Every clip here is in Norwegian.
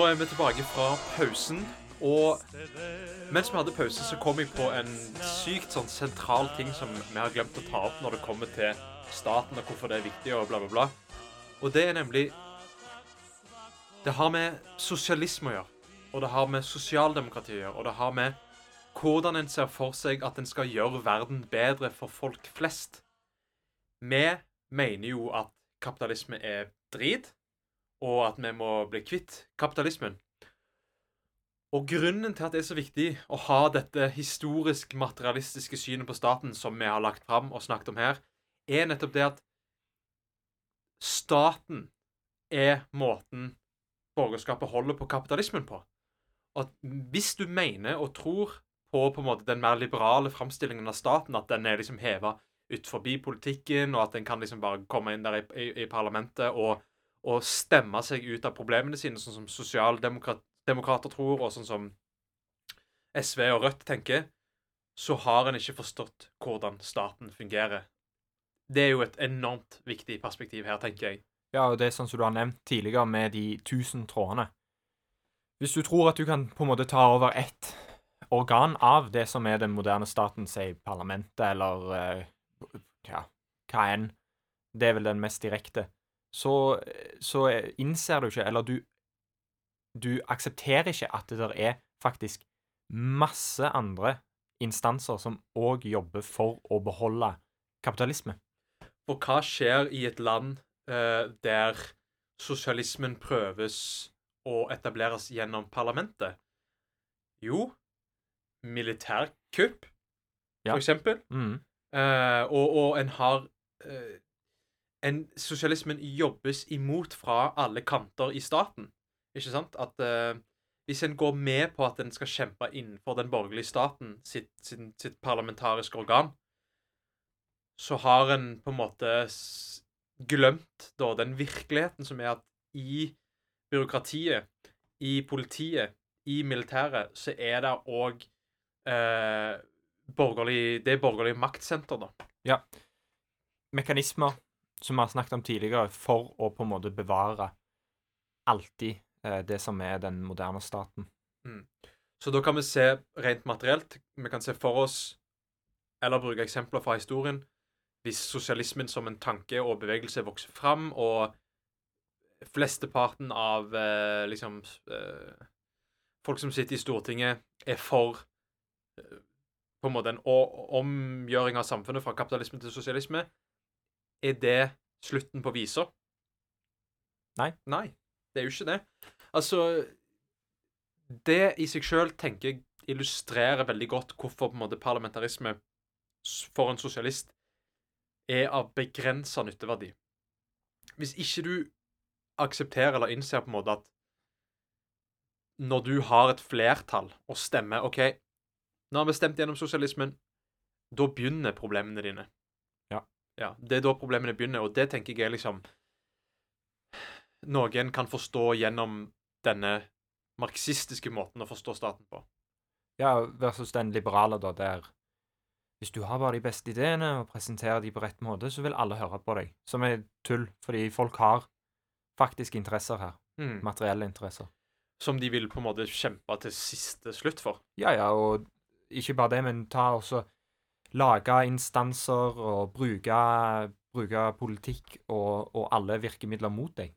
Da er vi tilbake fra pausen. Og mens vi hadde pause, så kom jeg på en sykt sånn sentral ting som vi har glemt å ta opp når det kommer til staten og hvorfor det er viktig og bla, bla, bla. Og det er nemlig Det har med sosialisme å gjøre. Og det har med sosialdemokrati å gjøre. Og det har med hvordan en ser for seg at en skal gjøre verden bedre for folk flest. Vi mener jo at kapitalisme er drit, og at vi må bli kvitt kapitalismen. Og grunnen til at det er så viktig å ha dette historisk materialistiske synet på staten som vi har lagt fram og snakket om her, er nettopp det at staten er måten borgerskapet holder på kapitalismen på. At hvis du mener og tror på på måte den mer liberale framstillingen av staten, at den er liksom heva ut forbi politikken, og at den kan liksom bare komme inn der i, i, i parlamentet og, og, stemme seg ut av problemene sine, sånn som sosialdemokrater tror, og sånn som SV og Rødt tenker, så har en ikke forstått hvordan staten fungerer. Det er jo et enormt viktig perspektiv her, tenker jeg. Ja, og det er sånn som du har nevnt tidligere, med de tusen trådene. Hvis du tror at du kan på en måte ta over ett organ av det som er den moderne staten, si parlamentet eller uh, ja, hva enn, det er vel den mest direkte, så, så innser du ikke, eller du Du aksepterer ikke at det der er faktisk masse andre instanser som òg jobber for å beholde kapitalisme. For hva skjer i et land uh, der sosialismen prøves å etableres gjennom parlamentet? Jo, militærkupp, Ja. for eksempel. Mm. Eh, og, og en har eh, en, Sosialismen jobbes imot fra alle kanter i staten. Ikke sant? At uh, hvis en går med på at en skal kjempe innenfor den borgerlige staten sitt, sitt, sitt parlamentariske organ, så har en på en måte glemt da den virkeligheten som er at i byråkratiet, i politiet, i militæret, så er det òg eh, borgerlig Det er borgerlig maktsenter, da. Ja. Mekanismer som vi har snakket om tidligere, for å på en måte bevare alltid eh, det som er den moderne staten. Så da kan vi se rent materielt. Vi kan se for oss, eller bruke eksempler fra historien, hvis sosialismen som en tanke og bevegelse vokser fram, og flesteparten av eh, liksom eh, Folk som sitter i Stortinget, er for eh, på en måte en omgjøring av samfunnet fra kapitalisme til sosialisme. Er det slutten på visa? Nei. Nei, det er jo ikke det. Altså Det i seg sjøl tenker jeg illustrerer veldig godt hvorfor på en måte parlamentarisme for en sosialist er av begrensa nytteverdi. Hvis ikke du aksepterer eller innser på en måte at når du har et flertall og stemmer OK, nå har vi stemt gjennom sosialismen, da begynner problemene dine. Ja. Det er da problemene begynner, og det tenker jeg er liksom Noen kan forstå gjennom denne marxistiske måten å forstå staten på. Ja, versus den liberale, da, der hvis du har bare de beste ideene og presenterer de på rett måte, så vil alle høre på deg. Som er tull, fordi folk har faktisk interesser her. Mm. Materielle interesser. Som de vil på en måte kjempe til siste slutt for. Ja, ja, og ikke bare det, men ta også Lage instanser og bruke, bruke politikk og, og alle virkemidler mot deg.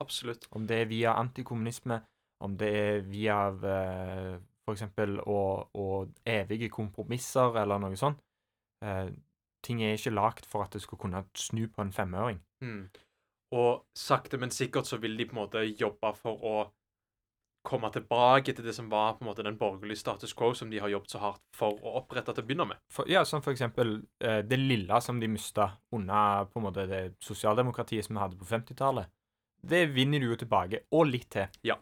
Absolutt. Om det er via antikommunisme, om det er via eh, f.eks. Å, å evige kompromisser eller noe sånt. Eh, ting er ikke lagd for at det skulle kunne snu på en femøring. Mm. Og sakte, men sikkert så vil de på en måte jobbe for å komme tilbake til det som var på en måte den borgerlige status quo som de har jobbet så hardt for å opprette til å begynne med. For, ja, som eksempel eh, det lille som de mista under på en måte det sosialdemokratiet som vi hadde på 50-tallet. Det vinner du jo tilbake, og litt til. Ja.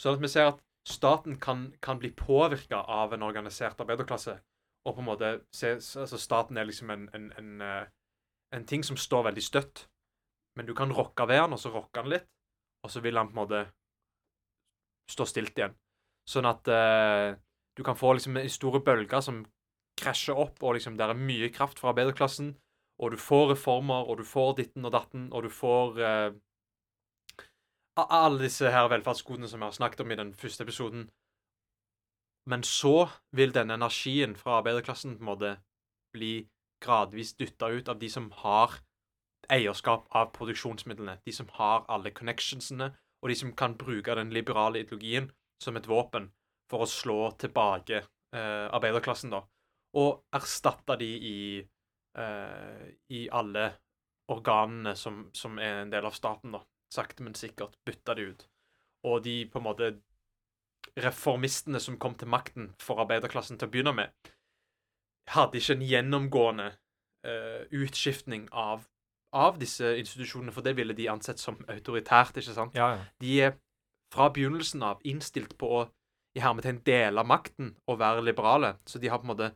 Sånn at vi ser at staten kan, kan bli påvirka av en organisert arbeiderklasse. Og på en måte se, altså Staten er liksom en, en, en, eh, en ting som står veldig støtt. Men du kan rokke ved den, og så rokke den litt, og så vil han på en måte stå stilt igjen. Sånn at uh, du kan få liksom store bølger som krasjer opp, og liksom der er mye kraft fra arbeiderklassen, og du får reformer, og du får ditten og datten, og du får uh, alle disse her velferdsgodene som vi har snakket om i den første episoden. Men så vil denne energien fra arbeiderklassen på en måte bli gradvis dytta ut av de som har eierskap av produksjonsmidlene. De som har alle connectionsene, og de som kan bruke den liberale ideologien som et våpen for å slå tilbake eh, arbeiderklassen, da. Og erstatte de i, eh, i alle organene som, som er en del av staten, da. Sakte, men sikkert bytte de ut. Og de på en måte reformistene som kom til makten for arbeiderklassen til å begynne med, hadde ikke en gjennomgående eh, utskiftning av, av disse institusjonene, for det ville de ansett som autoritært, ikke sant? Ja, ja. De er fra begynnelsen av innstilt på å i hermetegn dele makten og være liberale, så de har på en måte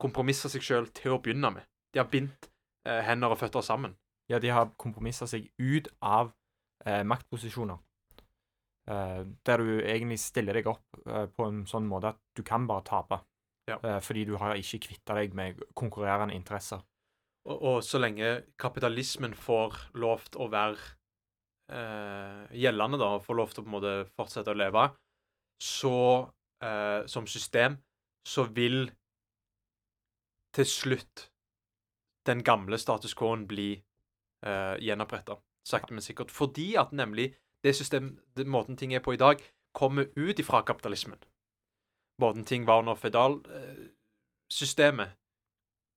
kompromissa seg sjøl til å begynne med. De har bindt eh, hender og føtter sammen. Ja, de har kompromissa seg ut av eh, maktposisjoner. Eh, der du egentlig stiller deg opp eh, på en sånn måte at du kan bare tape. Ja. Eh, fordi du har ikke kvitta deg med konkurrerende interesser. Og, og så lenge kapitalismen får lov til å være eh, gjeldende, da, og får lov til å på en måte fortsette å leve, så eh, som system, så vil til slutt den gamle status quo-en bli eh, gjenoppretta. Sakte, men sikkert. Fordi at nemlig det system, det, måten ting er på i dag, kommer ut ifra kapitalismen. Måten ting var under føydalsystemet,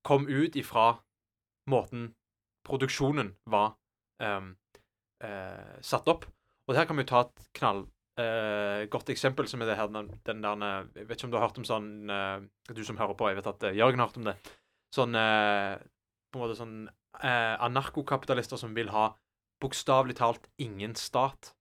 kom ut ifra måten produksjonen var um, uh, satt opp. Og her kan vi ta et knall uh, godt eksempel, som er det her, den, der eh, Jeg vet ikke om du har hørt om sånn Du som hører på, jeg vet at Jørgen har hørt om det. Sånn På en måte sånn anarkokapitalister som vil ha bokstavelig talt ingen stat.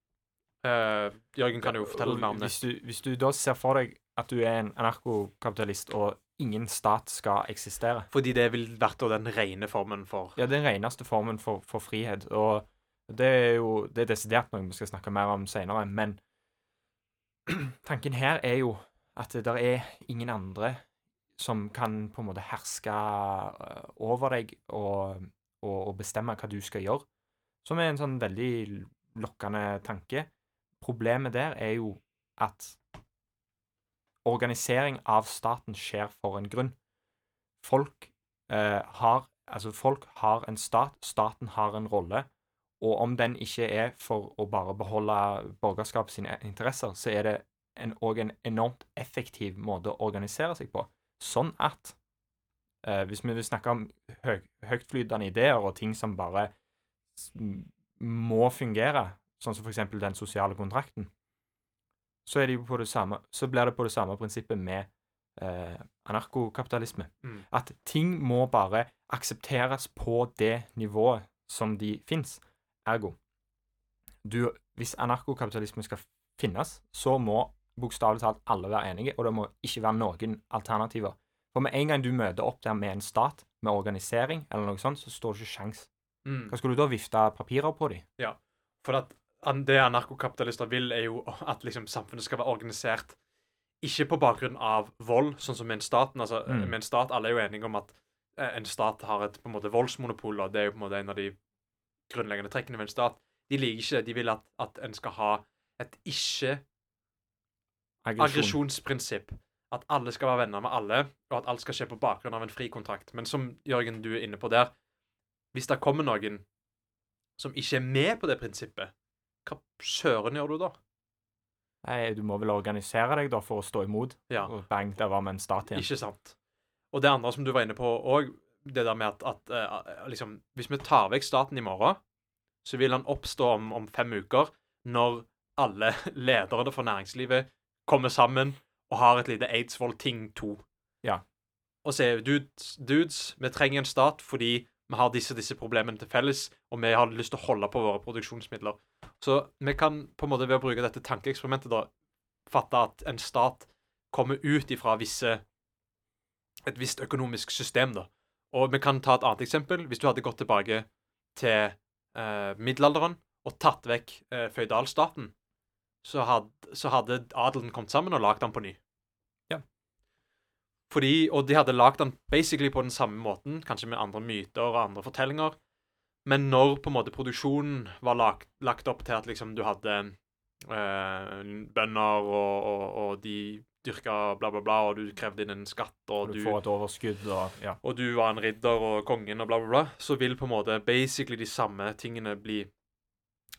Jørgen kan jo fortelle mer om det. Hvis du, hvis du da ser for deg at du er en anarkokapitalist, og ingen stat skal eksistere Fordi det vil vært den rene formen for Ja, den reneste formen for, for frihet, og det er jo det er desidert noe vi skal snakke mer om senere, men tanken her er jo at det der er ingen andre som kan på en måte herske øh, over deg og, og, og bestemme hva du skal gjøre, som er en sånn veldig lokkende tanke. Problemet der er jo at organisering av staten skjer for en grunn. Folk eh, har Altså, folk har en stat, staten har en rolle, og om den ikke er for å bare beholde borgerskapet sine interesser, så er det òg en, en enormt effektiv måte å organisere seg på. Sånn at eh, Hvis vi vil snakke om høy, høytflytende ideer og ting som bare må fungere, sånn som f.eks. den sosiale kontrakten, så, er det jo på det samme, så blir det på det samme prinsippet med eh, anarkokapitalisme. Mm. At ting må bare aksepteres på det nivået som de fins. Ergo du, Hvis anarkokapitalisme skal finnes, så må bokstavelig talt alle være enige, og det må ikke være noen alternativer. For med en gang du møter opp der med en stat, med organisering eller noe sånt, så står det ikke sjans. Mm. Hva skulle du da vifte papirer på dem? Ja, For at det anarkokapitalister vil, er jo at liksom samfunnet skal være organisert ikke på bakgrunn av vold, sånn som med en stat. Altså, Mm. Med en stat, Alle er jo enige om at eh, en stat har et på en måte voldsmonopol, og det er jo på en måte en av de grunnleggende trekkene ved en stat. De liker ikke det. De vil at, at en skal ha et ikke-aggresjonsprinsipp. At alle skal være venner med alle, og at alt skal skje på bakgrunn av en fri kontrakt. Men som Jørgen, du er inne på der, hvis det kommer noen som ikke er med på det prinsippet, hva søren gjør du da? Nei, du må vel organisere deg da for å stå imot, Ja, og bang, der var vi en stat igjen. ikke sant. Og det andre som du var inne på òg, det der med at, at uh, liksom Hvis vi tar vekk staten i morgen, så vil han oppstå om, om fem uker, når alle lederne for næringslivet kommer sammen og har et lite Eidsvoll Ting 2. Ja. Og sier dudes, dudes, vi trenger en stat fordi vi har disse disse problemene til felles, og vi har lyst til å holde på våre produksjonsmidler. Så vi kan på en måte ved å bruke dette tankeeksperimentet da fatte at en stat kommer ut ifra visse et visst økonomisk system, da. Og vi kan ta et annet eksempel. Hvis du hadde gått tilbake til eh, middelalderen og tatt vekk eh, føydalstaten, så, had, så hadde adelen kommet sammen og lagd den på ny. Ja. Fordi, Og de hadde lagd den basically på den samme måten, kanskje med andre myter og andre fortellinger. Men når på en måte produksjonen var lagt, lagt opp til at liksom du hadde eh, bønder, og, og, og de dyrka bla, bla, bla, og du krevde inn en skatt, og du du, får et overskudd og Ja. og du var en ridder og kongen og bla, bla, bla, så vil på en måte basically de samme tingene bli,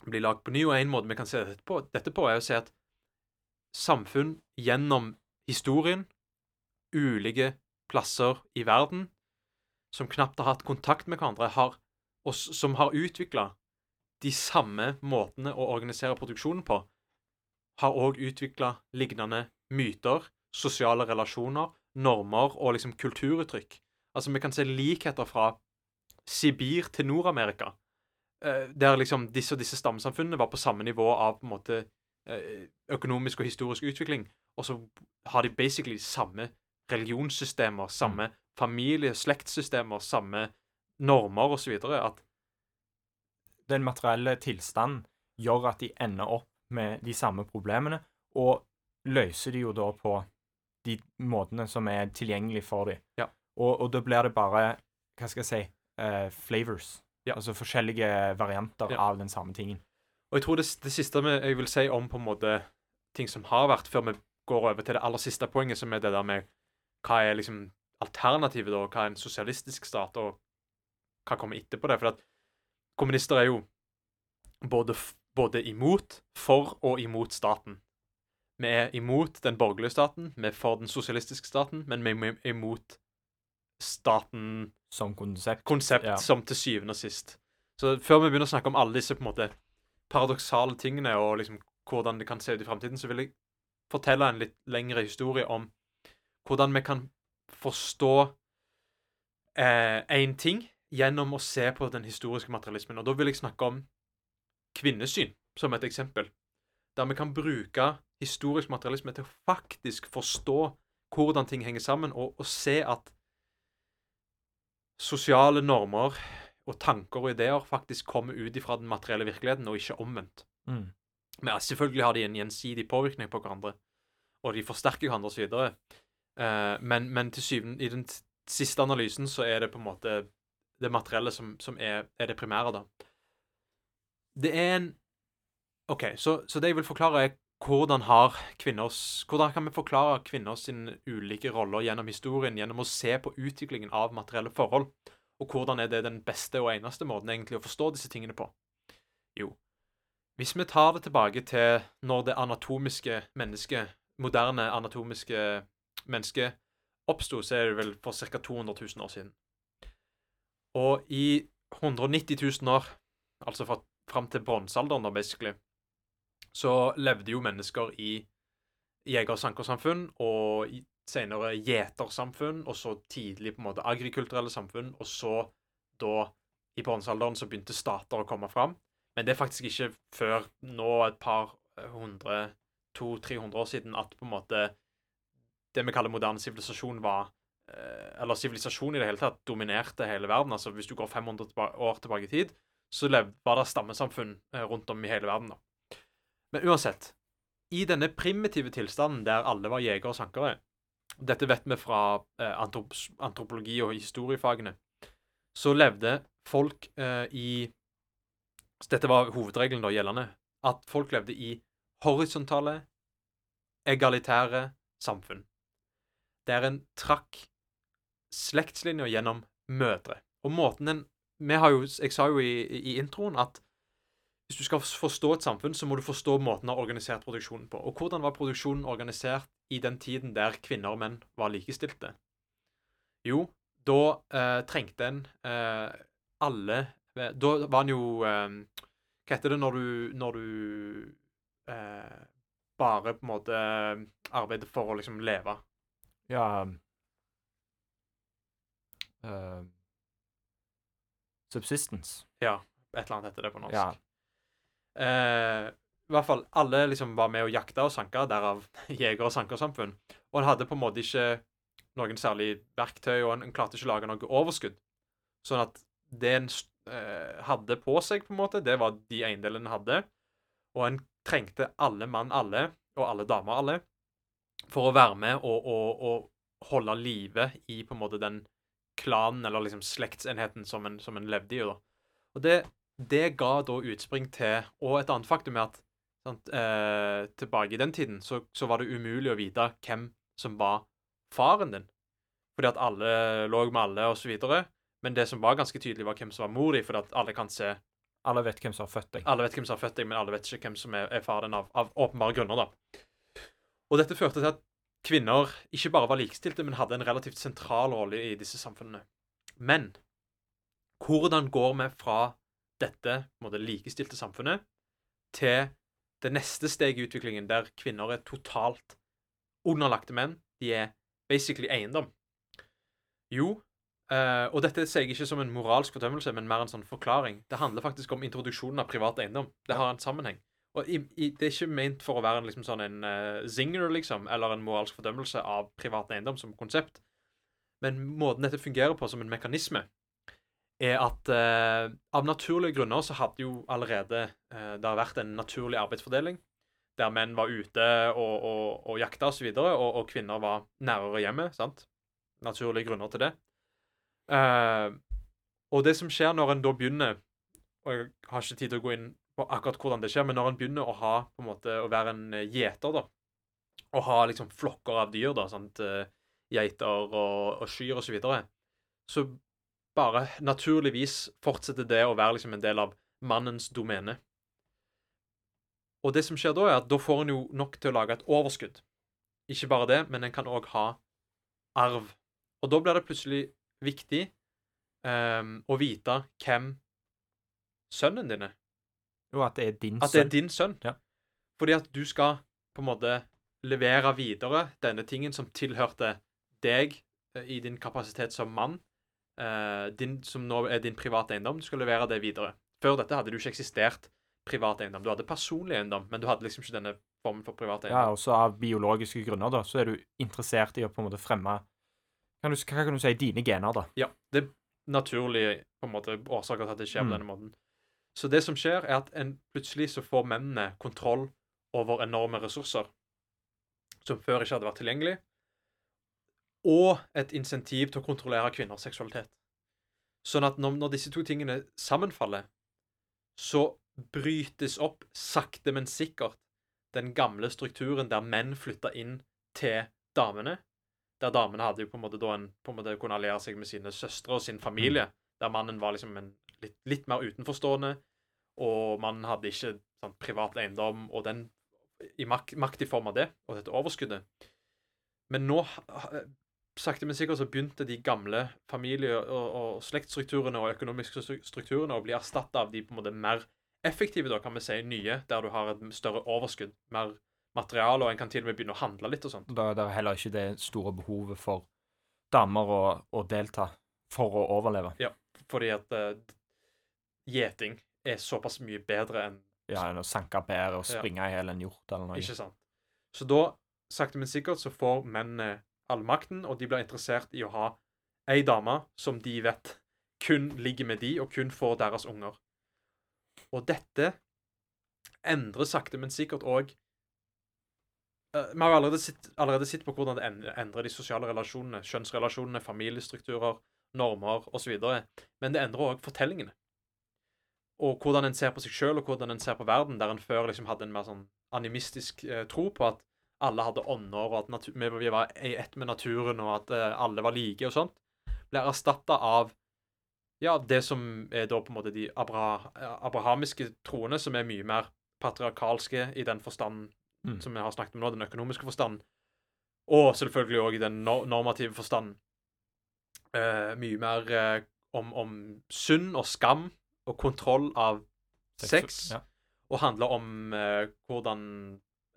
bli lagd på ny. Og en måte vi kan se dette på, dette på, er å se at samfunn gjennom historien, ulike plasser i verden, som knapt har hatt kontakt med hverandre, har, og som har utvikla de samme måtene å organisere produksjonen på, har òg utvikla lignende myter, sosiale relasjoner, normer og liksom kulturuttrykk. Altså, vi kan se likheter fra Sibir til Nord-Amerika, eh, der liksom disse og disse stammesamfunnene var på samme nivå av på en måte eh, økonomisk og historisk utvikling, og så har de basically samme religionssystemer, samme familie- og slektssystemer, samme normer osv. At Den materielle tilstanden gjør at de ender opp med de samme problemene, og løser de jo da på de måtene som er tilgjengelige for dem. Ja. Og, og da blir det bare, hva skal jeg si, uh, flavors. Ja. Altså forskjellige varianter Ja. av den samme tingen. Og jeg tror det, det siste jeg vil si om på en måte ting som har vært, før vi går over til det aller siste poenget, som er det der med hva er liksom alternativet, da? Hva er en sosialistisk stat, og hva kommer etterpå det? For at kommunister er jo både, både imot, for og imot staten. Vi er imot den borgerlige staten, vi er for den sosialistiske staten, men vi er imot staten Som konsept. konsept Ja. som til syvende og sist. Så før vi begynner å snakke om alle disse på en måte paradoksale tingene og liksom hvordan det kan se ut i framtiden, så vil jeg fortelle en litt lengre historie om hvordan vi kan forstå én ting gjennom å se på den historiske materialismen. Og da vil jeg snakke om kvinnesyn som et eksempel. Der vi kan bruke historisk materialisme til å faktisk forstå hvordan ting henger sammen, og, og se at sosiale normer og tanker og ideer faktisk kommer ut ifra den materielle virkeligheten, og ikke omvendt. Mm. Men selvfølgelig har de en gjensidig påvirkning på hverandre, og de forsterker hverandre osv. Uh, men, men til syvende, i den siste analysen så er det på en måte det materielle som, som er, er det primære, da. Det er en OK, så, så det jeg vil forklare, er hvordan har kvinners Hvordan kan vi forklare kvinners ulike roller gjennom historien, gjennom å se på utviklingen av materielle forhold? Og hvordan er det den beste og eneste måten egentlig å forstå disse tingene på? Jo, hvis vi tar det tilbake til når det anatomiske mennesket, moderne anatomiske mennesket, oppsto, så er det vel for ca. 200 000 år siden. Og i 190 000 år, altså fra, fram til bronsealderen, basically, så levde jo mennesker i jeger- og sankersamfunn, og senere gjetersamfunn, og så tidlig på en måte agrikulturelle samfunn, og så da, i bronsealderen, så begynte stater å komme fram. Men det er faktisk ikke før nå et par hundre, to-tre hundre år siden at på en måte det vi kaller moderne sivilisasjon var Eller sivilisasjon i det hele tatt dominerte hele verden. Altså Hvis du går 500 år tilbake i tid, så var det stammesamfunn eh, rundt om i hele verden. da. Men uansett, i denne primitive tilstanden der alle var jegere og sankere Dette vet vi fra eh, antrop antropologi og historiefagene. Så levde folk eh, i Dette var hovedregelen da gjeldende. At folk levde i horisontale, egalitære samfunn. Der en trakk slektslinjer gjennom mødre. Og måten den vi har jo, Jeg sa jo i, i introen at hvis du skal forstå et samfunn, så må du forstå måten å har organisert produksjonen på. Og hvordan var produksjonen organisert i den tiden der kvinner og menn var likestilte? Jo, da eh, trengte en eh, alle eh, Da var en jo eh, Hva heter det når du, når du eh, bare på en måte arbeider for å liksom leve? Ja eh, Subsistence. Ja, et eller annet heter det på norsk. Ja. Uh, I hvert fall alle liksom var med å jakte og sanke, derav jeger- og sankersamfunn. Og en hadde på en måte ikke noen særlig verktøy, og en, en klarte ikke å lage noe overskudd. Sånn at det en s- eh, hadde på seg, på en måte, det var de eiendelene en hadde. Og en trengte alle mann alle, og alle damer alle, for å være med og, og, og holde live i på en måte den klanen, eller liksom slektsenheten som en, som en levde i. da. Og det, det ga da utspring til Og et annet faktum er at sant? Eh, tilbake i den tiden, så, så var det umulig å vite hvem som var faren din. Fordi at alle lå med alle, og så videre. Men det som var ganske tydelig, var hvem som var mor di, fordi at alle kan se Alle vet hvem som har født deg. Alle vet hvem som har født deg, men alle vet ikke hvem som er, er faren av, av åpenbare grunner, da. Og dette førte til at kvinner ikke bare var likestilte, men hadde en relativt sentral rolle i disse samfunnene. Men hvordan går vi fra dette måte, likestilte samfunnet til det neste steget i utviklingen, der kvinner er totalt underlagte menn? De er basically eiendom. Jo, eh, og dette sier jeg ikke som en moralsk fordømmelse, men mer en sånn forklaring. Det handler faktisk om introduksjonen av privat eiendom. Det har en sammenheng. Og i, i, det er ikke ment for å være en, liksom, sånn en uh, zinger, liksom, eller en moralsk fordømmelse av privat eiendom som konsept. Men måten dette fungerer på som en mekanisme, er at uh, av naturlige grunner så hadde jo allerede uh, det har vært en naturlig arbeidsfordeling, der menn var ute og, og, og jakta osv., og, og, og kvinner var nærere hjemmet. sant? Naturlige grunner til det. Uh, og det som skjer når en da begynner Og jeg har ikke tid til å gå inn på akkurat hvordan det skjer, men når en begynner å ha på en måte, å være en eh, gjeter, da, og ha liksom flokker av dyr, da, sant, eh, geiter og, og kyr osv., så, videre, så bare naturligvis fortsetter det å være liksom en del av mannens domene. Og det som skjer da, er at da får en jo nok til å lage et overskudd. Ikke bare det, men en kan òg ha arv. Og da blir det plutselig viktig um, å vite hvem sønnen din er. Jo, at det er din At det er sønn. din sønn. Ja. Fordi at du skal på en måte levere videre denne tingen som tilhørte deg eh, i din kapasitet som mann, eh, din, som nå er din private eiendom. Du skal levere det videre. Før dette hadde du ikke eksistert privat eiendom. Du hadde personlig eiendom, men du hadde liksom ikke denne formen for privat Ja, eiendom. også av biologiske grunner, da, så er du interessert i å på en måte fremme kan du, Hva kan du si? Dine gener, da. Ja, det er naturlige på en måte, årsaker til at det skjer på Mm. denne måten. Så det som skjer, er at en plutselig så får mennene kontroll over enorme ressurser som før ikke hadde vært tilgjengelig, og et insentiv til å kontrollere kvinners seksualitet. Sånn at når, når disse to tingene sammenfaller, så brytes opp sakte, men sikkert den gamle strukturen der menn flytta inn til damene. Der damene hadde jo på en måte da en, på en måte kunne alliere seg med sine søstre og sin familie. Der mannen var liksom en litt, litt mer utenforstående, og man hadde ikke sant, privat eiendom og den i mak makt i form av det, og dette overskuddet. Men nå, sakte, men sikkert, så begynte de gamle familie- og, og slektsstrukturene og økonomiske stru- strukturene å bli erstatta av de på en måte mer effektive, da, kan vi si, nye, der du har et større overskudd, mer materiale, og en kan til og med begynne å handle litt og sånt. Da er det heller ikke det store behovet for damer å, å delta for å overleve. Ja, Fordi at eh, gjeting er såpass mye bedre enn Ja, enn å sanke bær og springe i hjel en hjort eller noe. Ikke sant? Så da, sakte, men sikkert, så får mennene all makten, og de blir interessert i å ha ei dame som de vet kun ligger med de, og kun får deres unger. Og dette endrer sakte, men sikkert òg Vi har allerede sett, allerede sett på hvordan det endrer de sosiale relasjonene, kjønnsrelasjonene, familiestrukturer, normer osv. Men det endrer òg fortellingene. Og hvordan en ser på seg sjøl, og hvordan en ser på verden, der en før liksom hadde en mer sånn animistisk eh, tro på at alle hadde ånder, og at vi vi var i ett med naturen, og at eh, alle var like og sånt, blir erstatta av ja, det som er da på en måte de abra abrahamiske troene, som er mye mer patriarkalske i den forstanden Mm. som vi har snakket om nå, den økonomiske forstanden, og selvfølgelig òg i den no normative forstanden. Eh, mye mer eh, om, om synd og skam og kontroll av sex, Ja. og handler om uh, hvordan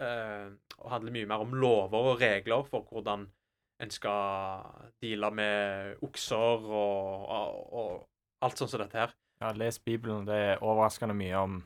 uh, Og handler mye mer om lover og regler for hvordan en skal deale med okser og, og, og alt sånt som dette her. ja, les Bibelen. Det er overraskende mye om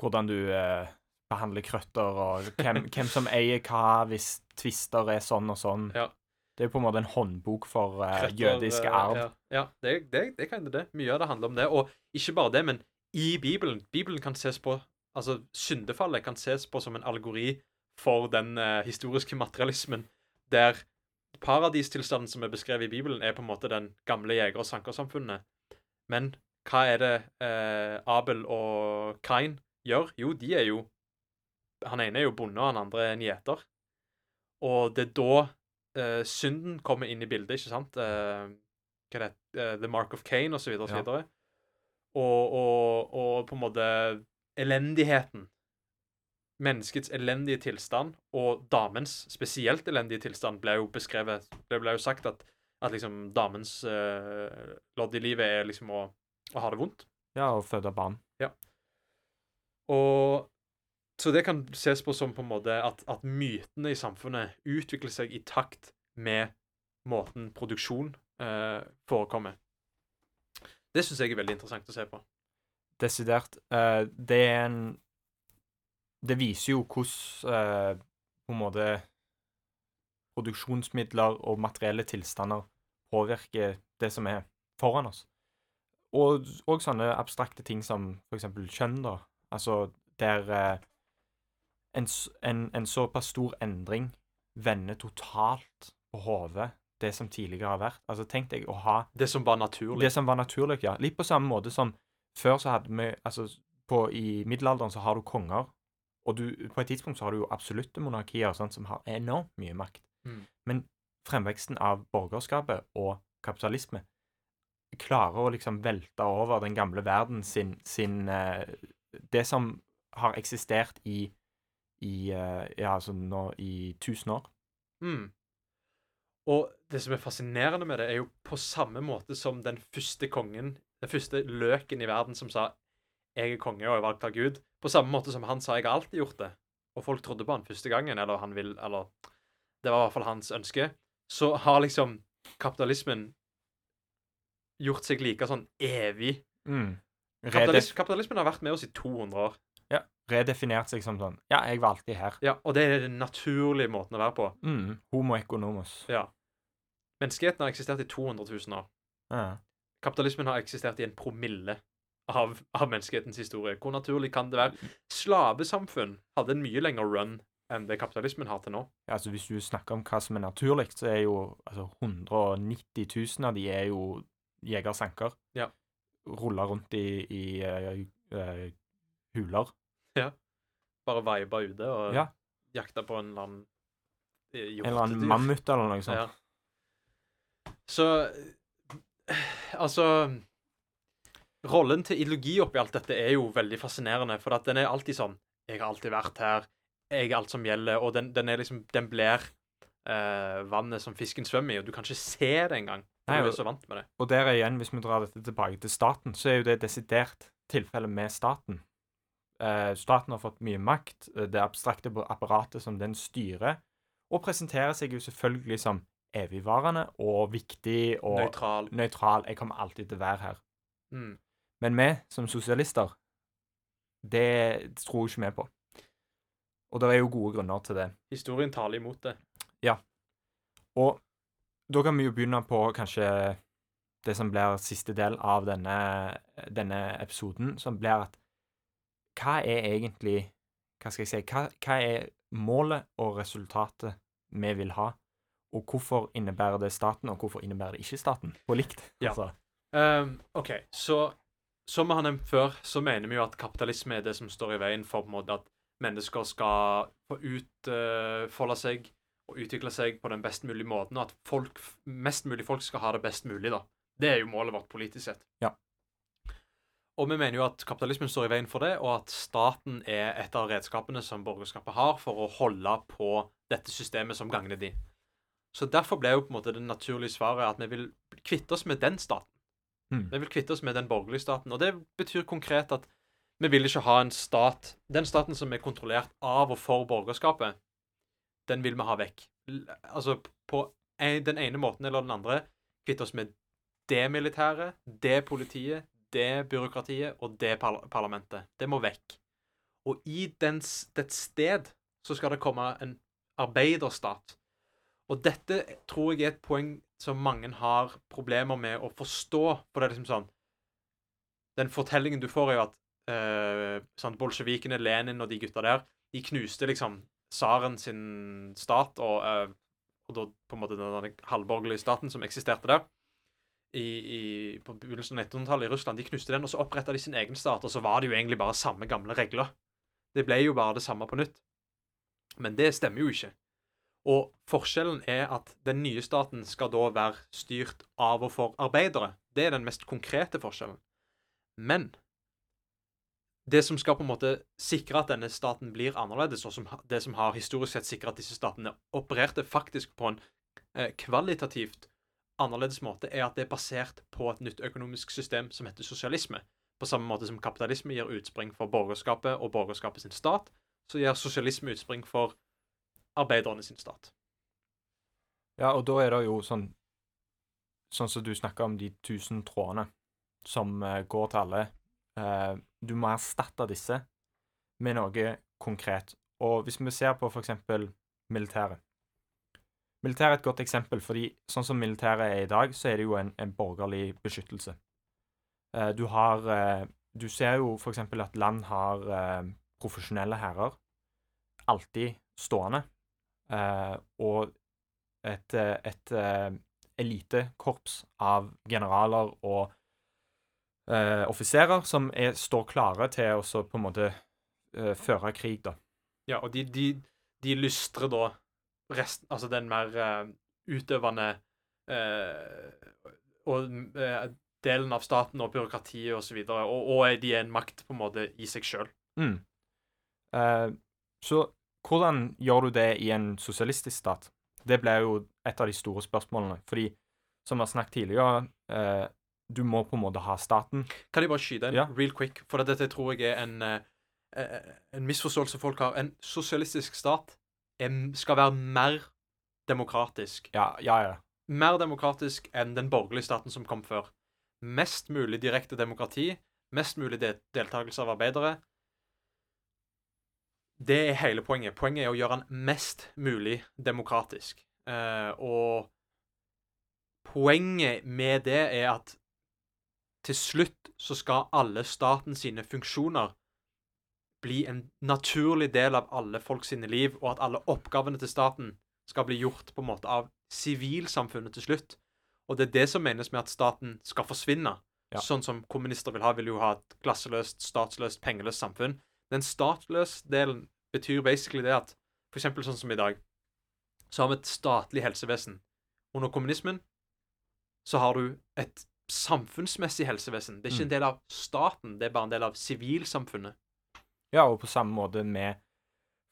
hvordan du uh, behandler krøtter, og hvem, hvem som eier hva hvis tvister er sånn og sånn. Ja. Det er på en måte en håndbok for uh, eh, arv. Ja, ja det, det, det kan det. det. Mye av det handler om det. Og ikke bare det, men i Bibelen Bibelen kan ses på Altså, syndefallet kan ses på som en algori for den eh, historiske materialismen, der paradistilstanden som er beskrevet i Bibelen, er på en måte den gamle jeger- og sankersamfunnet. Men hva er det eh, Abel og Kain gjør? Jo, de er jo Han ene er jo bonde, og han andre er en gjeter. Og det er da eh, synden kommer inn i bildet, ikke sant? Eh, hva er det? Eh, The Mark of Cain, så videre og og, og på en måte elendigheten. Menneskets elendige tilstand, og damens spesielt elendige tilstand, ble jo beskrevet Det ble jo sagt at, at liksom damens uh, lodd i livet er liksom å, å ha det vondt. Ja, og føde barn. Ja. Og Så det kan ses på som på en måte at, at mytene i samfunnet utvikler seg i takt med måten produksjon uh, forekommer. Det syns jeg er veldig interessant å se på. Desidert. Uh, det er en Det viser jo hvordan uh, på en måte produksjonsmidler og materielle tilstander påvirker det som er foran oss. Og, og sånne abstrakte ting som eksempel kjønn, da. Altså der uh, en, en, en såpass stor endring vender totalt på hodet det som tidligere har vært. Altså tenk deg å ha Det som var naturlig. det som var naturlig, ja. Litt på samme måte som før så hadde vi Altså, på, i middelalderen så har du konger, og du, på et tidspunkt så har du jo absolutte monarkier sånt, som har enormt mye makt. Mm. Men fremveksten av borgerskapet og kapitalisme klarer å liksom velte over den gamle verden sin, sin eh, Det som har eksistert i, i eh, Ja, altså nå i tusen år. Mm. Og det som er fascinerende med det, er jo på samme måte som den første kongen, den første løken i verden som sa 'Jeg er konge og er valgt av Gud', på samme måte som han sa 'Jeg har alltid gjort det', og folk trodde på han første gangen, eller han vil Eller det var i hvert fall hans ønske, så har liksom kapitalismen gjort seg like sånn evig Mm. Kapitalis Kapitalismen har vært med oss i 200 år. ja, redefinert seg som sånn Ja, jeg var alltid her. Ja, Og det er den naturlige måten å være på. Mm. Homo economus. Ja. Menneskeheten har eksistert i 200 000 år. Ja. Kapitalismen har eksistert i en promille av, av menneskehetens historie. Hvor naturlig kan det være? Slavesamfunn hadde en mye lengre run enn det kapitalismen har til nå. Ja, altså Hvis du snakker om hva som er naturlig, så er jo altså 190 000 av de er jo jegersanker. Ja. Ruller rundt i, i eh, uh, huler. Bare veiba ute og Ja. jakta på en eller annen hjortedyr. En eller annen mammut eller noe sånt. Ja. Så Altså Rollen til ideologi oppi alt dette er jo veldig fascinerende, for at den er alltid sånn 'Jeg har alltid vært her. Jeg er alt som gjelder.' Og den, den er liksom Den blir eh, vannet som fisken svømmer i, og du kan ikke se det engang. Nei, Du er så vant med det. Og der igjen, hvis vi drar dette tilbake til staten, så er jo det desidert tilfellet med staten. Eh, staten har fått mye makt. eh, Det abstrakte apparatet som den styrer, og presenterer seg jo selvfølgelig som evigvarende og viktig og Nøytral. nøytral. Jeg kommer alltid til å være her. Mm. Men vi som sosialister, det tror ikke vi på. Og det er jo gode grunner til det. Historien taler imot det. Ja. Og da kan vi jo begynne på kanskje det som blir siste del av denne, denne episoden, som blir at hva er egentlig Hva skal jeg si hva, hva er målet og resultatet vi vil ha? Og hvorfor innebærer det staten, og hvorfor innebærer det ikke staten? På likt. Ja. Altså. Um, OK, så som vi har nevnt før, så mener vi jo at kapitalisme er det som står i veien for på en måte at mennesker skal få utfolde seg og utvikle seg på den best mulige måten, og at folk, mest mulig folk skal ha det best mulig, da. Det er jo målet vårt politisk sett. Ja. Og vi mener jo at kapitalismen står i veien for det, og at staten er et av redskapene som borgerskapet har for å holde på dette systemet som gagner de. Så derfor ble jo på en måte det naturlige svaret at vi vil kvitte oss med den staten. Mm. Vi vil kvitte oss med den borgerlige staten. Og det betyr konkret at vi vil ikke ha en stat Den staten som er kontrollert av og for borgerskapet, den vil vi ha vekk. Altså på en, den ene måten eller den andre kvitte oss med det militære, det politiet, det byråkratiet og det par parlamentet. Det må vekk. Og i dens, dets sted så skal det komme en arbeiderstat. Og dette tror jeg er et poeng som mange har problemer med å forstå. For det er liksom sånn Den fortellingen du får, er jo at eh, sånn bolsjevikene, Lenin og de gutta der, de knuste liksom tsaren sin stat, og, eh, og da på en måte den halvborgerlige staten som eksisterte der i, i, på begynnelsen av 1900-tallet i Russland. De knuste den, og så oppretta de sin egen stat, og så var det jo egentlig bare samme gamle regler. Det ble jo bare det samme på nytt. Men det stemmer jo ikke. Og forskjellen er at den nye staten skal da være styrt av og for arbeidere. Det er den mest konkrete forskjellen. Men det som skal på en måte sikre at denne staten blir annerledes, og som, det som har historisk sett sikret at disse statene opererte faktisk på en eh, kvalitativt annerledes måte, er at det er basert på et nytt økonomisk system som heter sosialisme. På samme måte som kapitalisme gir utspring for borgerskapet og borgerskapet sin stat, så gir sosialisme utspring for arbeiderne sin stat. Ja, og da er det jo sånn Sånn som du snakker om de tusen trådene som uh, går til alle. Uh, du må erstatte disse med noe konkret. Og hvis vi ser på f.eks. militæret Militæret er et godt eksempel, fordi sånn som militæret er i dag, så er det jo en, en borgerlig beskyttelse. Uh, du har Du ser jo f.eks. at land har profesjonelle hærer. Alltid stående. Og et, eh, et, eh, elitekorps av generaler og uh, offiserer som er, står klare til å på en måte uh, føre krig, da. Ja, og de, de, de lystrer da resten Altså den mer uh, utøvende og delen av staten og byråkratiet osv., og, og, og de er en makt på en måte i seg sjøl. Mm. så hvordan gjør du det i en sosialistisk stat? Det ble jo et av de store spørsmålene. Fordi, som vi har snakket tidligere, eh, du må på en måte ha staten. Kan jeg bare skyte en Ja. real quick? For dette tror jeg er en, eh, eh, en misforståelse folk har. En sosialistisk stat skal være mer demokratisk. Ja, ja, ja. Mer demokratisk enn den borgerlige staten som kom før. Mest mulig direkte demokrati. Mest mulig deltakelse av arbeidere. Det er hele poenget. Poenget er å gjøre den mest mulig demokratisk. Eh, og poenget med det er at til slutt så skal alle statens sine funksjoner bli en naturlig del av alle folk sine liv, og at alle oppgavene til staten skal bli gjort på en måte av sivilsamfunnet til slutt. Og det er det som menes med at staten skal forsvinne. Ja. Sånn som kommunister vil ha, vil jo ha et klasseløst, statsløst, pengeløst samfunn. Den statløse delen betyr basically det at for eksempel sånn som i dag, så har vi et statlig helsevesen. Under kommunismen så har du et samfunnsmessig helsevesen. Det er ikke Mm. en del av staten, det er bare en del av sivilsamfunnet. Ja, og på samme måte med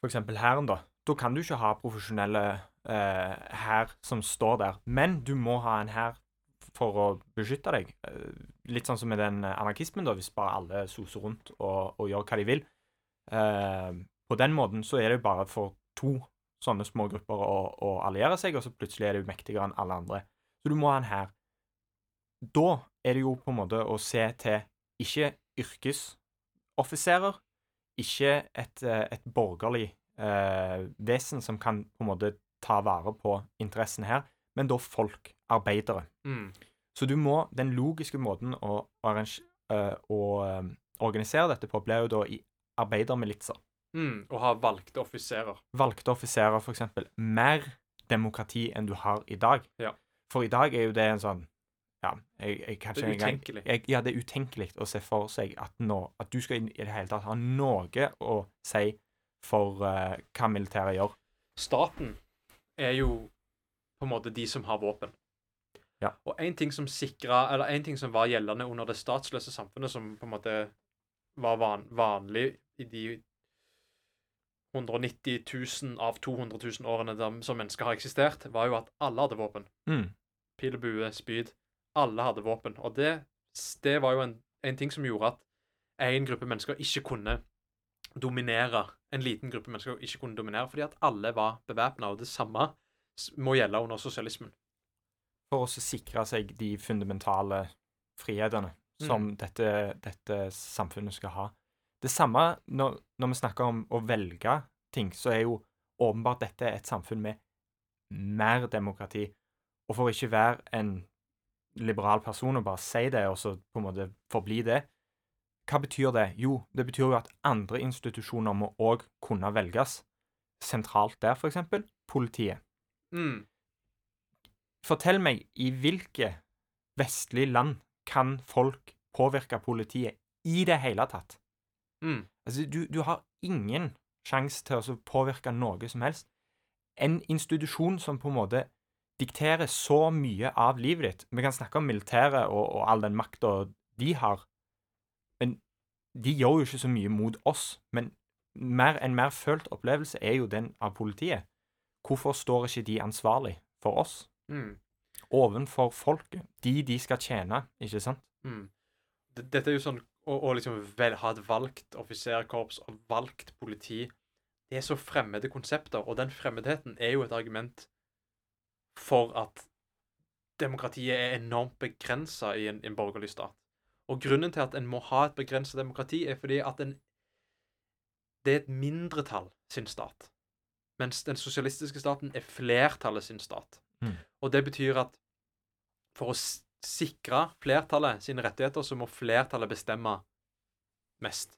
eksempel hæren, da. Da kan du ikke ha profesjonelle eh, hær som står der, men du må ha en hær for å beskytte deg. Eh, litt sånn som med den anarkismen, da, hvis bare alle soser rundt og, og gjør hva de vil. Eh, på den måten så er det jo bare for to sånne små grupper å, å alliere seg, og så plutselig er du mektigere enn alle andre. Så du må ha en hær. Da er det jo på en måte å se til ikke yrkesoffiserer, ikke et, eh, et borgerlig eh, vesen som kan på en måte ta vare på interessen her, men da folk, arbeidere. Mm. Så du må, den logiske måten å, arrange, eh, å eh, organisere dette på, blir jo da i arbeidermilitser. Mm. Og ha valgte offiserer. Valgte offiserer, for eksempel. Mer demokrati enn du har i dag. Ja. For i dag er jo det en sånn Ja, jeg, jeg kanskje Det er utenkelig. utenkelig. jeg, Ja, det er utenkelig å se for seg at, nå, at du skal i det hele tatt ha noe å si for uh, hva militæret gjør. Staten er jo på en måte de som har våpen. Ja. Og en ting som sikra, eller en ting som var gjeldende under det statsløse samfunnet, som på en måte var van, vanlig i de 190 000 av 200 000 årene der, som mennesker har eksistert, var jo at alle hadde våpen. Mm. Pil bue, spyd. Alle hadde våpen. Og det, det var jo en, en ting som gjorde at en gruppe mennesker ikke kunne dominere. En liten gruppe mennesker ikke kunne dominere, fordi at alle var bevæpna. Og det samme må gjelde under sosialismen. For å sikre seg de fundamentale frihetene som dette, dette samfunnet skal ha. Det samme når, når vi snakker om å velge ting, så er jo åpenbart dette et samfunn med mer demokrati. Og for ikke være en liberal person og bare si det, og så på en måte forbli det, hva betyr det? Jo, det betyr jo at andre institusjoner må òg kunne velges. Sentralt der, for eksempel, politiet. Mm. Fortell meg, i hvilke vestlige land kan folk påvirke politiet i det hele tatt? Mm. Altså, du, du har ingen sjanse til å påvirke noe som helst. En institusjon som på en måte dikterer så mye av livet ditt Vi kan snakke om militæret og, og all den makta de har, men de gjør jo ikke så mye mot oss. Men mer, en mer følt opplevelse er jo den av politiet. Hvorfor står ikke de ansvarlig for oss? Mm. Ovenfor folket. De de skal tjene, ikke sant? Mm. Dette er jo sånn å, og liksom vel, ha et valgt offiserkorps og valgt politi Det er så fremmede konsepter, og den fremmedheten er jo et argument for at demokratiet er enormt begrensa i en, en borgerlig stat. Og grunnen til at en må ha et begrensa demokrati, er fordi at en Det er et mindretall sin stat. Mens den sosialistiske staten er flertallet sin stat. Mm. Og det betyr at for å sikre flertallet sine rettigheter, så må flertallet bestemme mest.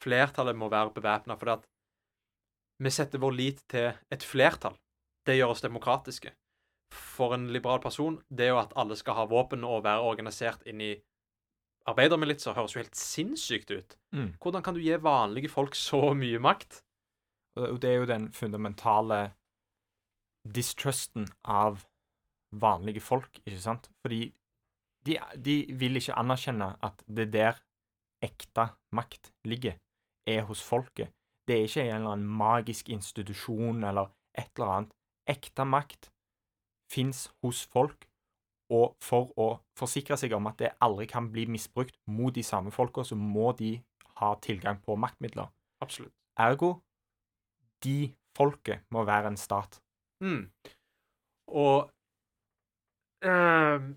Flertallet må være bevæpna, fordi at vi setter vår lit til et flertall. Det gjør oss demokratiske. For en liberal person, det er jo at alle skal ha våpen og være organisert inn i arbeidermilitser, høres jo helt sinnssykt ut. Mm. Hvordan kan du gi vanlige folk så mye makt? Det er jo den fundamentale distrusten av vanlige folk, ikke sant? Fordi de, de vil ikke anerkjenne at det der ekte makt ligger, er hos folket. Det er ikke en eller annen magisk institusjon eller et eller annet. Ekte makt fins hos folk, og for å forsikre seg om at det aldri kan bli misbrukt mot de samme folka, så må de ha tilgang på maktmidler. Absolutt. Ergo de folket må være en stat. Mm. Og ehm,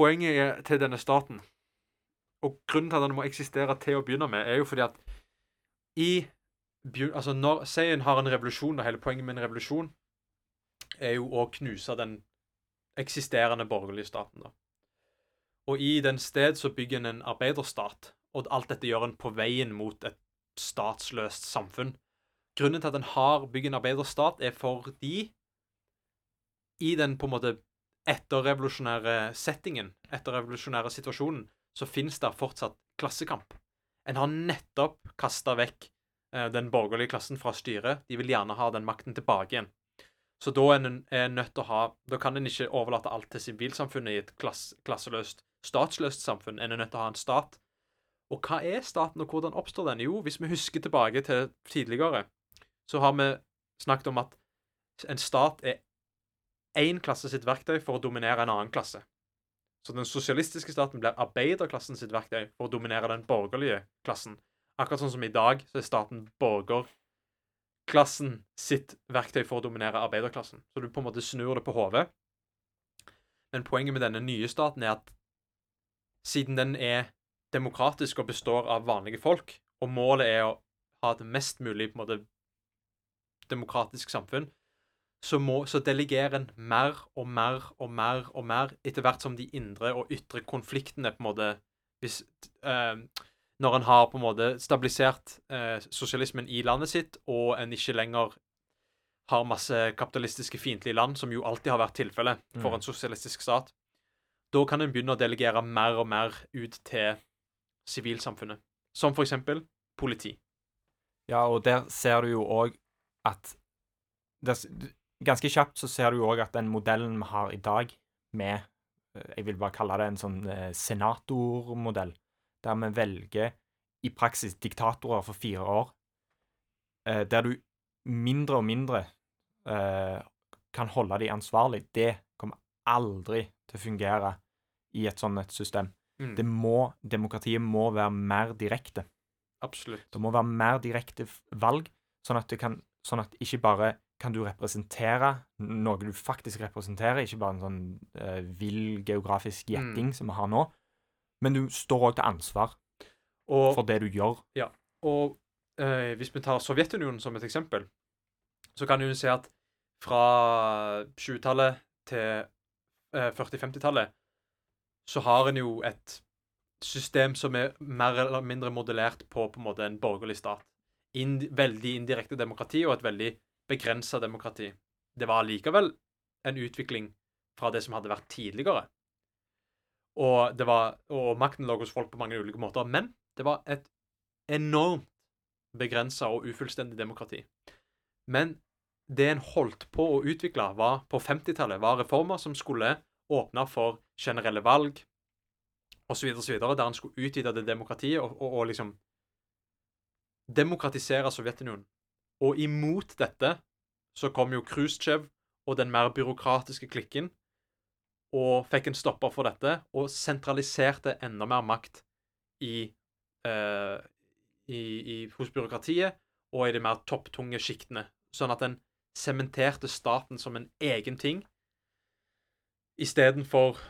Poenget til denne staten, og grunnen til at den må eksistere til å begynne med, er jo fordi at i Altså, når Si har en revolusjon, og hele poenget med en revolusjon er jo å knuse den eksisterende borgerlige staten, da. Og i den sted så bygger en en arbeiderstat, og alt dette gjør en på veien mot et statsløst samfunn. Grunnen til at en har bygd en arbeiderstat, er fordi i den på en måte etterrevolusjonære settingen, etterrevolusjonære situasjonen, så finnes det fortsatt klassekamp. En har nettopp kasta vekk eh, den borgerlige klassen fra styret. De vil gjerne ha den makten tilbake igjen. Så da er en er nødt til å ha Da kan en ikke overlate alt til sivilsamfunnet i et klass, klasseløst, statsløst samfunn. En er nødt til å ha en stat. Og hva er staten, og hvordan oppstår den? Jo, hvis vi husker tilbake til tidligere, så har vi snakket om at en stat er én klasse sitt verktøy for å dominere en annen klasse. Så den sosialistiske staten blir arbeiderklassen sitt verktøy for å dominere den borgerlige klassen. Akkurat sånn som i dag, så er staten borgerklassen sitt verktøy for å dominere arbeiderklassen. Så du på en måte snur det på hodet. Men poenget med denne nye staten er at siden den er demokratisk og består av vanlige folk, og målet er å ha et mest mulig på en måte demokratisk samfunn, så, må, så delegerer en mer og mer og mer og mer etter hvert som de indre og ytre konfliktene på en måte hvis, eh, Når en har på en måte stabilisert eh, sosialismen i landet sitt, og en ikke lenger har masse kapitalistiske fiendtlige land, som jo alltid har vært tilfellet for Mm. en sosialistisk stat, da kan en begynne å delegere mer og mer ut til sivilsamfunnet. Som for eksempel politi. Ja, og der ser du jo òg at det, Ganske kjapt så ser du jo òg at den modellen vi har i dag, med eh, Jeg vil bare kalle det en sånn eh, senatormodell, der vi velger i praksis diktatorer for fire år, eh, der du mindre og mindre eh, kan holde de ansvarlig, det kommer aldri til å fungere i et sånt et system. Mm, Det må, demokratiet må være mer direkte. absolutt. Det må være mer direkte valg, sånn at, kan, sånn at ikke bare kan du representere noe du faktisk representerer, ikke bare en sånn uh, vill geografisk gjetting som vi har nå, men du står òg til ansvar Og for det du gjør. Og uh, hvis vi tar Sovjetunionen som et eksempel, så kan du si at fra 20-tallet til uh, 40-50-tallet så har en jo et system som er mer eller mindre modellert på på en måte en borgerlig stat. Ind veldig indirekte demokrati og et veldig begrensa demokrati. Det var likevel en utvikling fra det som hadde vært tidligere. Og, det var, og makten lå hos folk på mange ulike måter. Men det var et enormt begrensa og ufullstendig demokrati. Men det en holdt på å utvikle var, på 50-tallet, var reformer som skulle åpne for generelle valg osv., osv., der en skulle utvide det demokratiet og, og, og liksom demokratisere Sovjetunionen. Og imot dette så kom jo Khrusjtsjov og den mer byråkratiske klikken og fikk en stopper for dette og sentraliserte enda mer makt i, eh, i, i, hos byråkratiet og i de mer topptunge sjiktene. Sånn at en sementerte staten som en egen ting istedenfor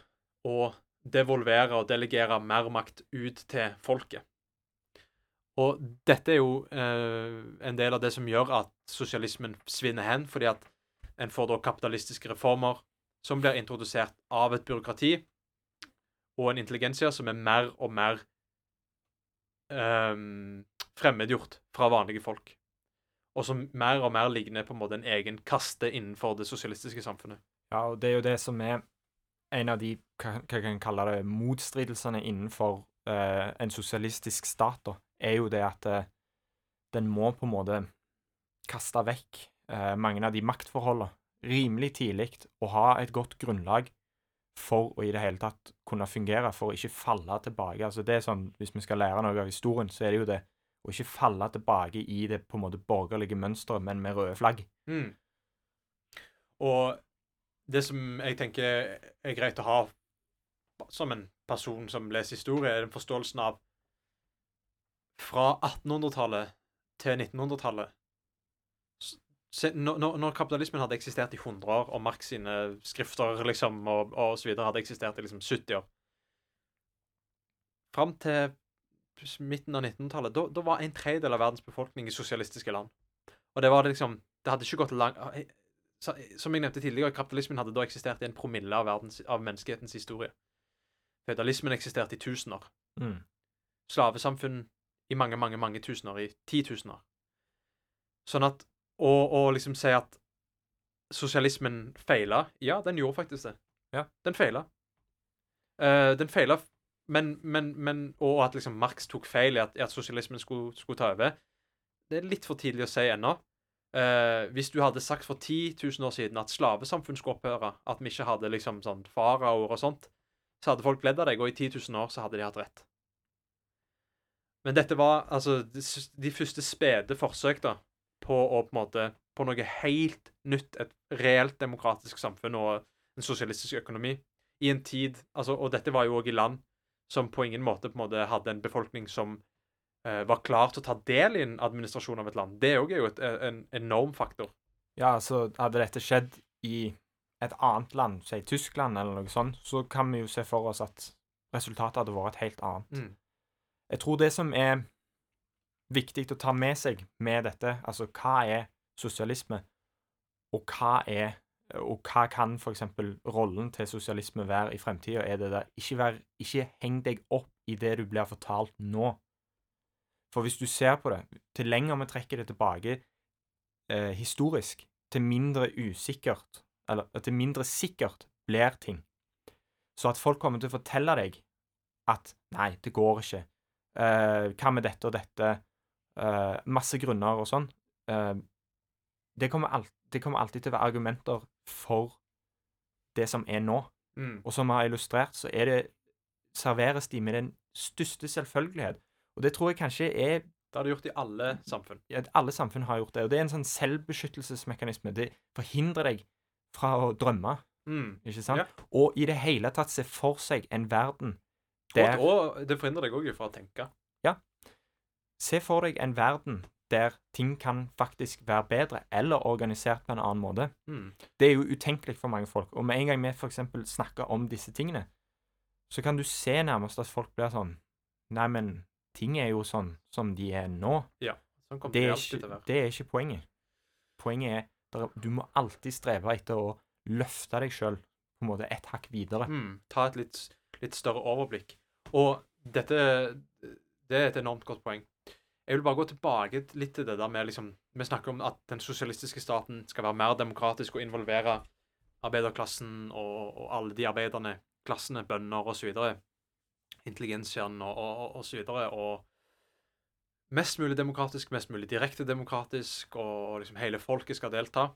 å devolvere og delegere mer makt ut til folket. Og dette er jo eh, en del av det som gjør at sosialismen svinner hen, fordi at en får da kapitalistiske reformer som blir introdusert av et byråkrati og en intelligensia som er mer og mer eh, fremmedgjort fra vanlige folk. Og som mer og mer ligner på en måte en egen kaste innenfor det sosialistiske samfunnet. Ja, og det er jo det som er en av de hva, hva kan kalle det, motstridelsene innenfor eh, en sosialistisk stat, da, er jo det at uh, den må på en måte kaste vekk uh, mange av de maktforholdene rimelig tidlig og ha et godt grunnlag for å i det hele tatt kunne fungere, for å ikke falle tilbake. Altså det er sånn, Hvis vi skal lære noe av historien, så er det jo det å ikke falle tilbake i det på en måte borgerlige mønsteret, men med røde flagg. Mm. Og det som jeg tenker er greit å ha som en person som leser historie, er den forståelsen av fra 1800-tallet til 1900-tallet når, når, kapitalismen hadde eksistert i 100 år, og Marx sine skrifter liksom, og, og så videre hadde eksistert i liksom 70 år Fram til midten av 1900-tallet, da var en tredjedel av verdens befolkning i sosialistiske land. Og det var det liksom Det hadde ikke gått langt Som jeg nevnte tidligere, kapitalismen hadde da eksistert i en promille av, verdens, av menneskehetens historie. Føydalismen eksisterte i tusener. Mm. Slavesamfunn i mange, mange, mange tusener. I titusener. Sånn at og, å liksom si at sosialismen feila. Ja, den gjorde faktisk det. Ja. Den feila. Uh, den feila, men, men, men, Og at liksom Marx tok feil i at, at sosialismen skulle, skulle, ta over. Det er litt for tidlig å si ennå. Uh, hvis du hadde sagt for 10 000 år siden at slavesamfunn skulle opphøre, at vi ikke hadde liksom sånn faraoer og sånt, så hadde folk ledd av deg, og i 10 000 år så hadde de hatt rett. Men dette var altså de, første spede forsøk da, på å på en måte på noe helt nytt, et reelt demokratisk samfunn og en sosialistisk økonomi, i en tid altså, Og dette var jo òg i land som på ingen måte på en måte hadde en befolkning som eh, var klar til å ta del i en administrasjon av et land. Det òg er jo et, eh, en enorm faktor. Ja, altså hadde dette skjedd i et annet land, si Tyskland eller noe sånt, så kan vi jo se for oss at resultatet hadde vært helt annet. Mm. Jeg tror det som er viktig å ta med seg med dette. Altså, hva er sosialisme, og hva er og hva kan f.eks. rollen til sosialisme være i fremtida? Er det der ikke, vær, ikke heng deg opp i det du blir fortalt nå. For hvis du ser på det, til lenger vi trekker det tilbake eh, historisk, til mindre usikkert, eller til mindre sikkert blir ting. Så at folk kommer til å fortelle deg at 'nei, det går ikke', eh, 'hva med dette og dette', Eh, masse grunner og sånn. Eh, det, kommer alt, det, kommer alltid til å være argumenter for det som er nå. Mm. Og som vi har illustrert, så er det serveres de med den største selvfølgelighet. Og det tror jeg kanskje er Det har du gjort i alle samfunn. Ja, alle samfunn har gjort det. Og det er en sånn selvbeskyttelsesmekanisme. Det forhindrer deg fra å drømme. Mm. Ikke sant? Ja. Og i det hele tatt se for seg en verden og, og det forhindrer deg òg fra å tenke. Ja. Se for deg en verden der ting kan faktisk være bedre, eller organisert på en annen måte. Mm. Det er jo utenkelig for mange folk. Og med en gang vi f.eks. snakker om disse tingene, så kan du se nærmest at folk blir sånn Nei, men ting er jo sånn som de er nå. Ja, sånn kommer det, det alltid til å være. det er ikke poenget. Poenget er at du må alltid streve etter å løfte deg sjøl et hakk videre. Mm. Ta et litt, litt større overblikk. Og dette Det er et enormt godt poeng. Jeg vil bare gå tilbake litt til det der med liksom Vi snakker om at den sosialistiske staten skal være mer demokratisk og involvere arbeiderklassen og, og alle de arbeiderne, klassene, bønder osv. Intelligensiaen og, og, og, så videre. Og mest mulig demokratisk, mest mulig direkte demokratisk, og liksom hele folket skal delta.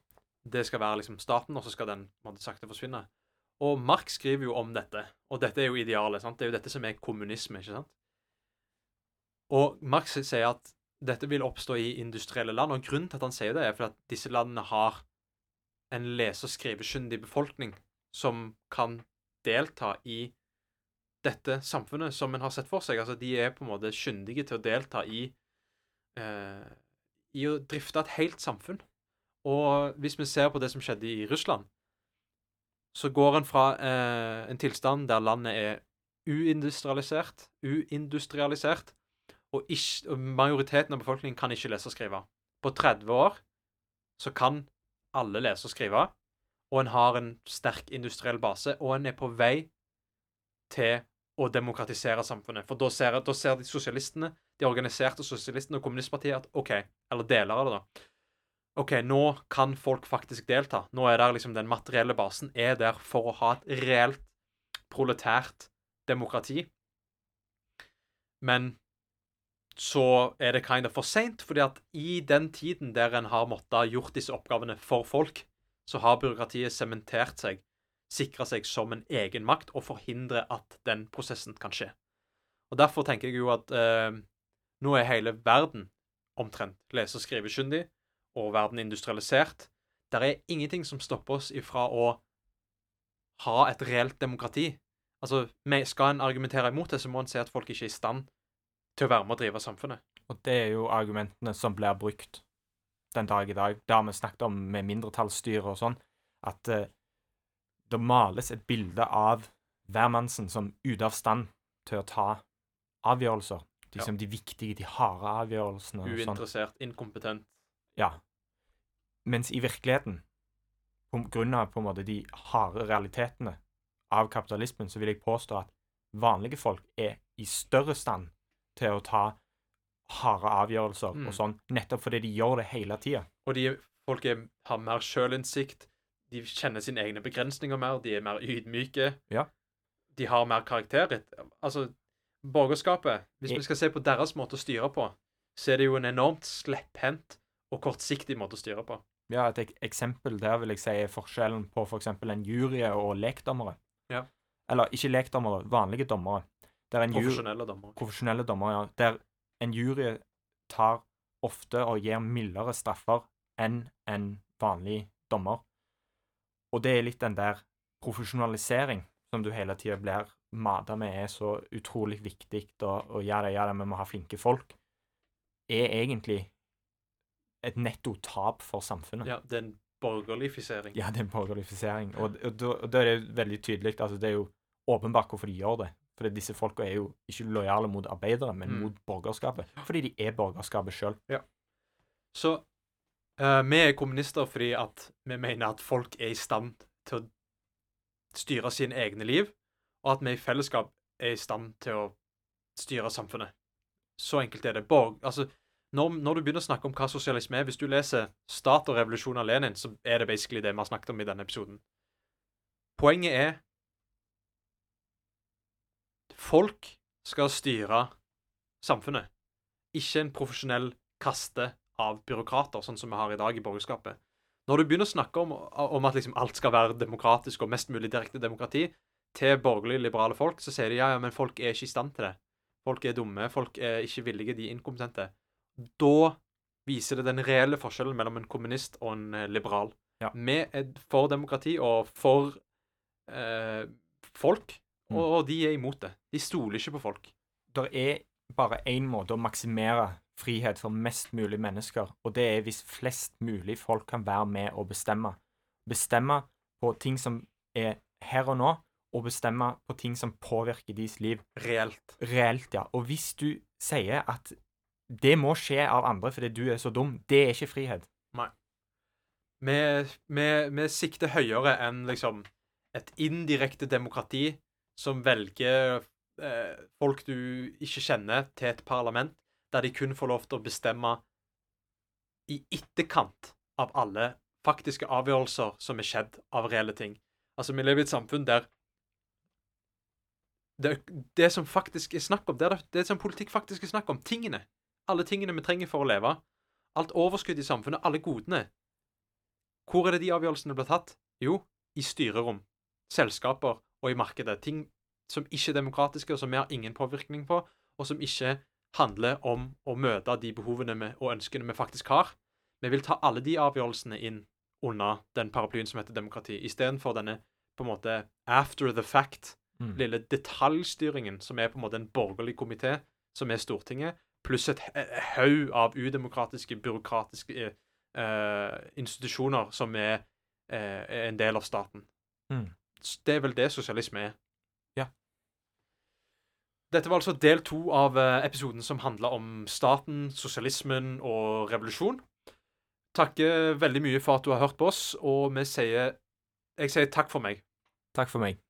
Det skal være liksom staten, og så skal den en sakte forsvinne. Og Marx skriver jo om dette, og dette er jo idealet. sant? Det er jo dette som er kommunisme, ikke sant? Og Marx sier at dette vil oppstå i industrielle land, og grunnen til at han sier det, er fordi at disse landene har en lese- og skrivekyndig befolkning som kan delta i dette samfunnet som en har sett for seg. Altså, de er på en måte kyndige til å delta i eh, i å drifte et helt samfunn. Og hvis vi ser på det som skjedde i Russland, så går en fra eh, en tilstand der landet er uindustrialisert, uindustrialisert, og, ikke, og majoriteten av befolkningen kan ikke lese og skrive. På 30 år så kan alle lese og skrive, og en har en sterk industriell base, og en er på vei til å demokratisere samfunnet. For da ser, da ser de sosialistene, de organiserte sosialistene og kommunistpartiet at OK, eller deler av det, da. OK, nå kan folk faktisk delta. Nå er der liksom den materielle basen er der for å ha et reelt proletært demokrati. Men så er det kind of for seint, fordi at i den tiden der en har måttet gjort disse oppgavene for folk, så har byråkratiet sementert seg, sikra seg som en egen makt, og forhindre at den prosessen kan skje. Og Derfor tenker jeg jo at eh, nå er hele verden omtrent lese- og skrivekyndig, og verden industrialisert. Der er ingenting som stopper oss ifra å ha et reelt demokrati. Altså, Skal en argumentere imot det, så må en se at folk ikke er i stand til å være med å drive samfunnet. Og det er jo argumentene som blir brukt den dag i dag. Det har vi snakket om med mindretallsstyre og sånn, at uh, det males et bilde av hvermannsen som ute av stand til å ta avgjørelser. Liksom de viktige, de harde avgjørelsene. og sånn. Uinteressert, inkompetent. Ja. Mens i virkeligheten, på grunn av på en måte de harde realitetene av kapitalismen, så vil jeg påstå at vanlige folk er i større stand til å ta harde avgjørelser Mm. og sånn, nettopp fordi de gjør det hele tida. Og de folk er, har mer sjølinnsikt. De kjenner sine egne begrensninger mer. De er mer ydmyke. Ja. De har mer karakter. Altså, borgerskapet Hvis I, vi skal se på deres måte å styre på, så er det jo en enormt slepphendt og kortsiktig måte å styre på. Ja, et ek eksempel der vil jeg si er forskjellen på f.eks. For en jury og lekdommere. Ja. Eller ikke lekdommere, vanlige dommere. Profesjonelle dommere. profesjonelle dommere, ja. Der en jury tar ofte og gir mildere straffer enn en vanlig dommer. Og det er litt den der profesjonalisering som du hele tida blir mata med er så utrolig viktig, og, og ja da, ja da, vi må ha flinke folk, er egentlig et netto tap for samfunnet. Ja, det er en borgerlifisering. Ja, det er en borgerlifisering. Og, og, og da er det veldig tydelig altså Det er jo åpenbart hvorfor de gjør det. For disse folka er jo ikke lojale mot arbeidere, men Mm. mot borgerskapet. Fordi de er borgerskapet sjøl. Så uh, vi er kommunister fordi at vi mener at folk er i stand til å styre sine egne liv, og at vi i fellesskap er i stand til å styre samfunnet. Så enkelt er det. Borg, altså, når, når du begynner å snakke om hva sosialisme er Hvis du leser 'Stat og revolusjon' av Lenin, så er det basically det vi har snakket om i denne episoden. Poenget er Folk skal styre samfunnet, ikke en profesjonell kaste av byråkrater, sånn som vi har i dag i borgerskapet. Når du begynner å snakke om, om at liksom alt skal være demokratisk og mest mulig direkte demokrati, til borgerlige, liberale folk, så sier de ja, ja, men folk er ikke i stand til det. Folk er dumme, folk er ikke villige, de er inkompetente. Da viser det den reelle forskjellen mellom en kommunist og en eh, liberal. Ja. Vi er for demokrati og for eh, folk, Mm. og, og de er imot det. De stoler ikke på folk. Det er bare én måte å maksimere frihet for mest mulig mennesker, og det er hvis flest mulig folk kan være med og bestemme. Bestemme på ting som er her og nå, og bestemme på ting som påvirker deres liv. Reelt. Reelt, ja. Og hvis du sier at det må skje av andre fordi du er så dum, det er ikke frihet. Vi, vi, sikter høyere enn liksom et indirekte demokrati som velger eh, folk du ikke kjenner, til et parlament, der de kun får lov til å bestemme i etterkant av alle faktiske avgjørelser som er skjedd av reelle ting. Altså, vi lever i et samfunn der det, det som faktisk er snakk om, det, det som politikk faktisk er snakk om, tingene, alle tingene vi trenger for å leve, alt overskudd i samfunnet, alle godene Hvor er det de avgjørelsene blir tatt? Jo, i styrerom, selskaper og i markedet. Ting som ikke er demokratiske, og som vi har ingen påvirkning på, og som ikke handler om å møte de behovene vi, og ønskene vi faktisk har. Vi vil ta alle de avgjørelsene inn under den paraplyen som heter demokrati, istedenfor denne på en måte after the fact, Mm. lille detaljstyringen, som er på en måte en borgerlig komité, som er Stortinget, pluss et haug av udemokratiske, byråkratiske eh, institusjoner som er, eh, er en del av staten. Mm. Det er vel det sosialisme er. Ja. Dette var altså del to av eh, episoden som handla om staten, sosialismen og revolusjon. Takker veldig mye for at du har hørt på oss, og vi sier Jeg sier takk for meg. Takk for meg.